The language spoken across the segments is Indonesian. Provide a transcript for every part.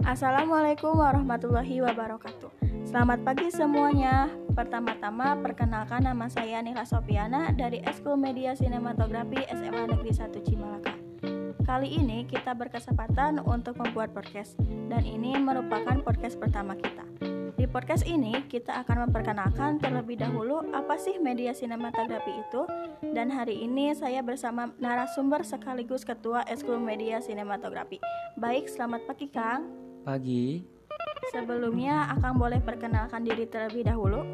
Assalamualaikum warahmatullahi wabarakatuh. Selamat pagi semuanya. Pertama-tama perkenalkan nama saya Nila Sopiana dari Eskul Media Sinematografi SMA Negeri 1 Cimalaka. Kali ini kita berkesempatan untuk membuat podcast dan ini merupakan podcast pertama kita. Di podcast ini kita akan memperkenalkan terlebih dahulu apa sih media sinematografi itu dan hari ini saya bersama narasumber sekaligus ketua Eskul Media Sinematografi. Baik, selamat pagi Kang. Pagi. Sebelumnya, Akang boleh perkenalkan diri terlebih dahulu.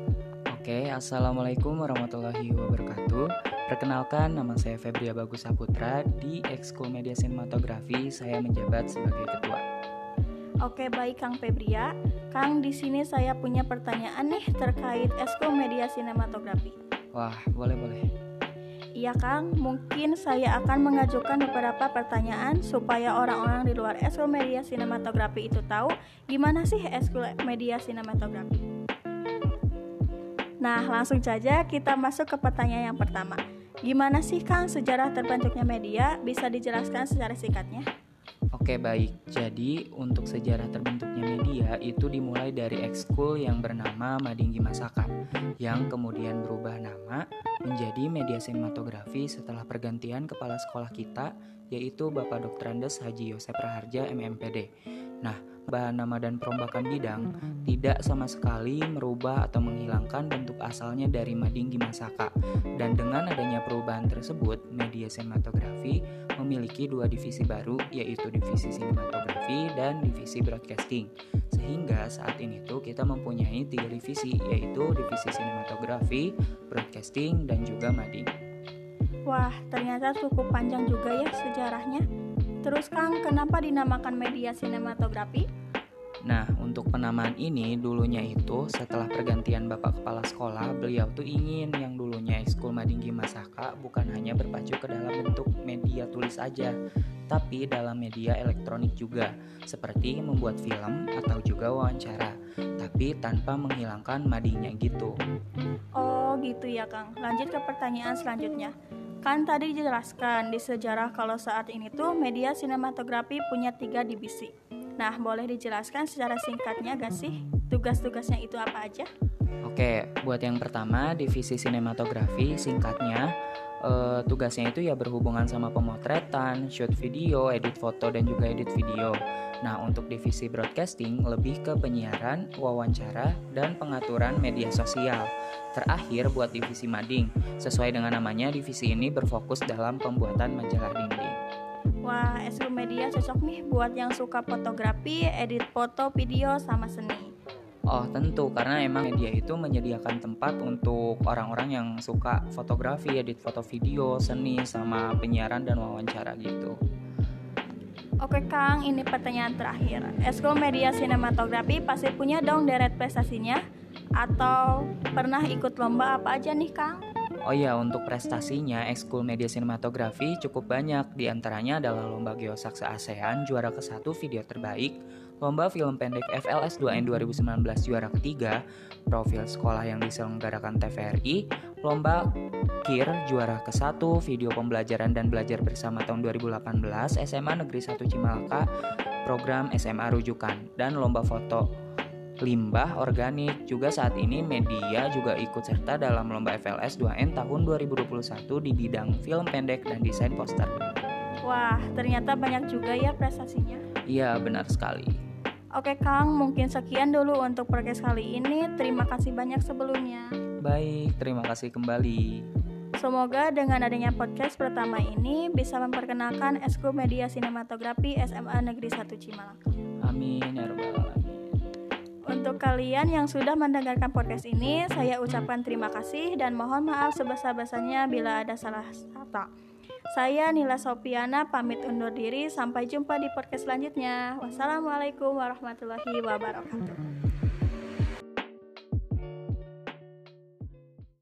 Oke, Assalamualaikum warahmatullahi wabarakatuh. Perkenalkan, nama saya Febria Bagus Saputra. Di Ekskul Media Sinematografi, saya menjabat sebagai ketua. Oke, baik Kang Febria. Kang, di sini saya punya pertanyaan nih terkait Ekskul Media Sinematografi. Wah, boleh-boleh. Iya Kang, mungkin saya akan mengajukan beberapa pertanyaan supaya orang-orang di luar eskul media sinematografi itu tahu gimana sih eskul media sinematografi. Nah, langsung saja kita masuk ke pertanyaan yang pertama. Gimana sih Kang sejarah terbentuknya media? Bisa dijelaskan secara singkatnya? Oke baik, jadi untuk sejarah terbentuknya media itu dimulai dari ekskul yang bernama Madinggi Masaka yang kemudian berubah nama menjadi media sinematografi setelah pergantian kepala sekolah kita yaitu Bapak Dr. Andes Haji Yosep Raharja MMPD. Nah, bahan nama dan perombakan bidang tidak sama sekali merubah atau menghilangkan bentuk asalnya dari Madinggi Masaka. Dan dengan adanya perubahan tersebut, media sinematografi memiliki dua divisi baru yaitu divisi sinematografi dan divisi broadcasting. Sehingga saat ini tuh kita mempunyai tiga divisi yaitu divisi sinematografi, broadcasting, dan juga mading. Wah, ternyata cukup panjang juga ya sejarahnya. Terus Kang, kenapa dinamakan media sinematografi? Nah, untuk penamaan ini dulunya itu setelah pergantian Bapak Kepala Sekolah, beliau tuh ingin yang dulunya Ekskul Madinggi Masaka bukan hanya berpacu ke dalam bentuk media tulis aja, tapi dalam media elektronik juga, seperti membuat film atau juga wawancara, tapi tanpa menghilangkan madingnya gitu. Oh, gitu ya Kang. Lanjut ke pertanyaan selanjutnya. Kan tadi dijelaskan di sejarah kalau saat ini tuh media sinematografi punya tiga divisi. Nah, boleh dijelaskan secara singkatnya gak sih tugas-tugasnya itu apa aja? Oke, buat yang pertama divisi sinematografi singkatnya uh, tugasnya itu ya berhubungan sama pemotretan, shoot video, edit foto dan juga edit video. Nah, untuk divisi broadcasting lebih ke penyiaran, wawancara, dan pengaturan media sosial. Terakhir buat divisi mading, sesuai dengan namanya divisi ini berfokus dalam pembuatan majalah dinding. Wah, SU Media cocok nih buat yang suka fotografi, edit foto, video, sama seni. Oh tentu, karena emang media itu menyediakan tempat untuk orang-orang yang suka fotografi, edit foto video, seni, sama penyiaran dan wawancara gitu. Oke Kang, ini pertanyaan terakhir. Eskul Media Sinematografi pasti punya dong deret prestasinya? Atau pernah ikut lomba apa aja nih Kang? Oh iya, untuk prestasinya Ekskul Media Sinematografi cukup banyak. Di antaranya adalah Lomba Geosaksa ASEAN juara ke-1 video terbaik, Lomba Film Pendek FLS 2N 2019 juara ketiga, Profil Sekolah yang diselenggarakan TVRI, Lomba KIR juara ke-1 Video Pembelajaran dan Belajar Bersama tahun 2018 SMA Negeri 1 Cimalaka, Program SMA Rujukan, dan Lomba Foto limbah organik. Juga saat ini media juga ikut serta dalam lomba FLS 2N tahun 2021 di bidang film pendek dan desain poster. Wah, ternyata banyak juga ya prestasinya. Iya, benar sekali. Oke Kang, mungkin sekian dulu untuk podcast kali ini. Terima kasih banyak sebelumnya. Baik, terima kasih kembali. Semoga dengan adanya podcast pertama ini bisa memperkenalkan Eskul Media Sinematografi SMA Negeri 1 Cimalaka. Amin ya rabbal alamin. Untuk kalian yang sudah mendengarkan podcast ini, saya ucapkan terima kasih dan mohon maaf sebesar-besarnya bila ada salah kata. Saya Nila Sopiana pamit undur diri. Sampai jumpa di podcast selanjutnya. Wassalamualaikum warahmatullahi wabarakatuh.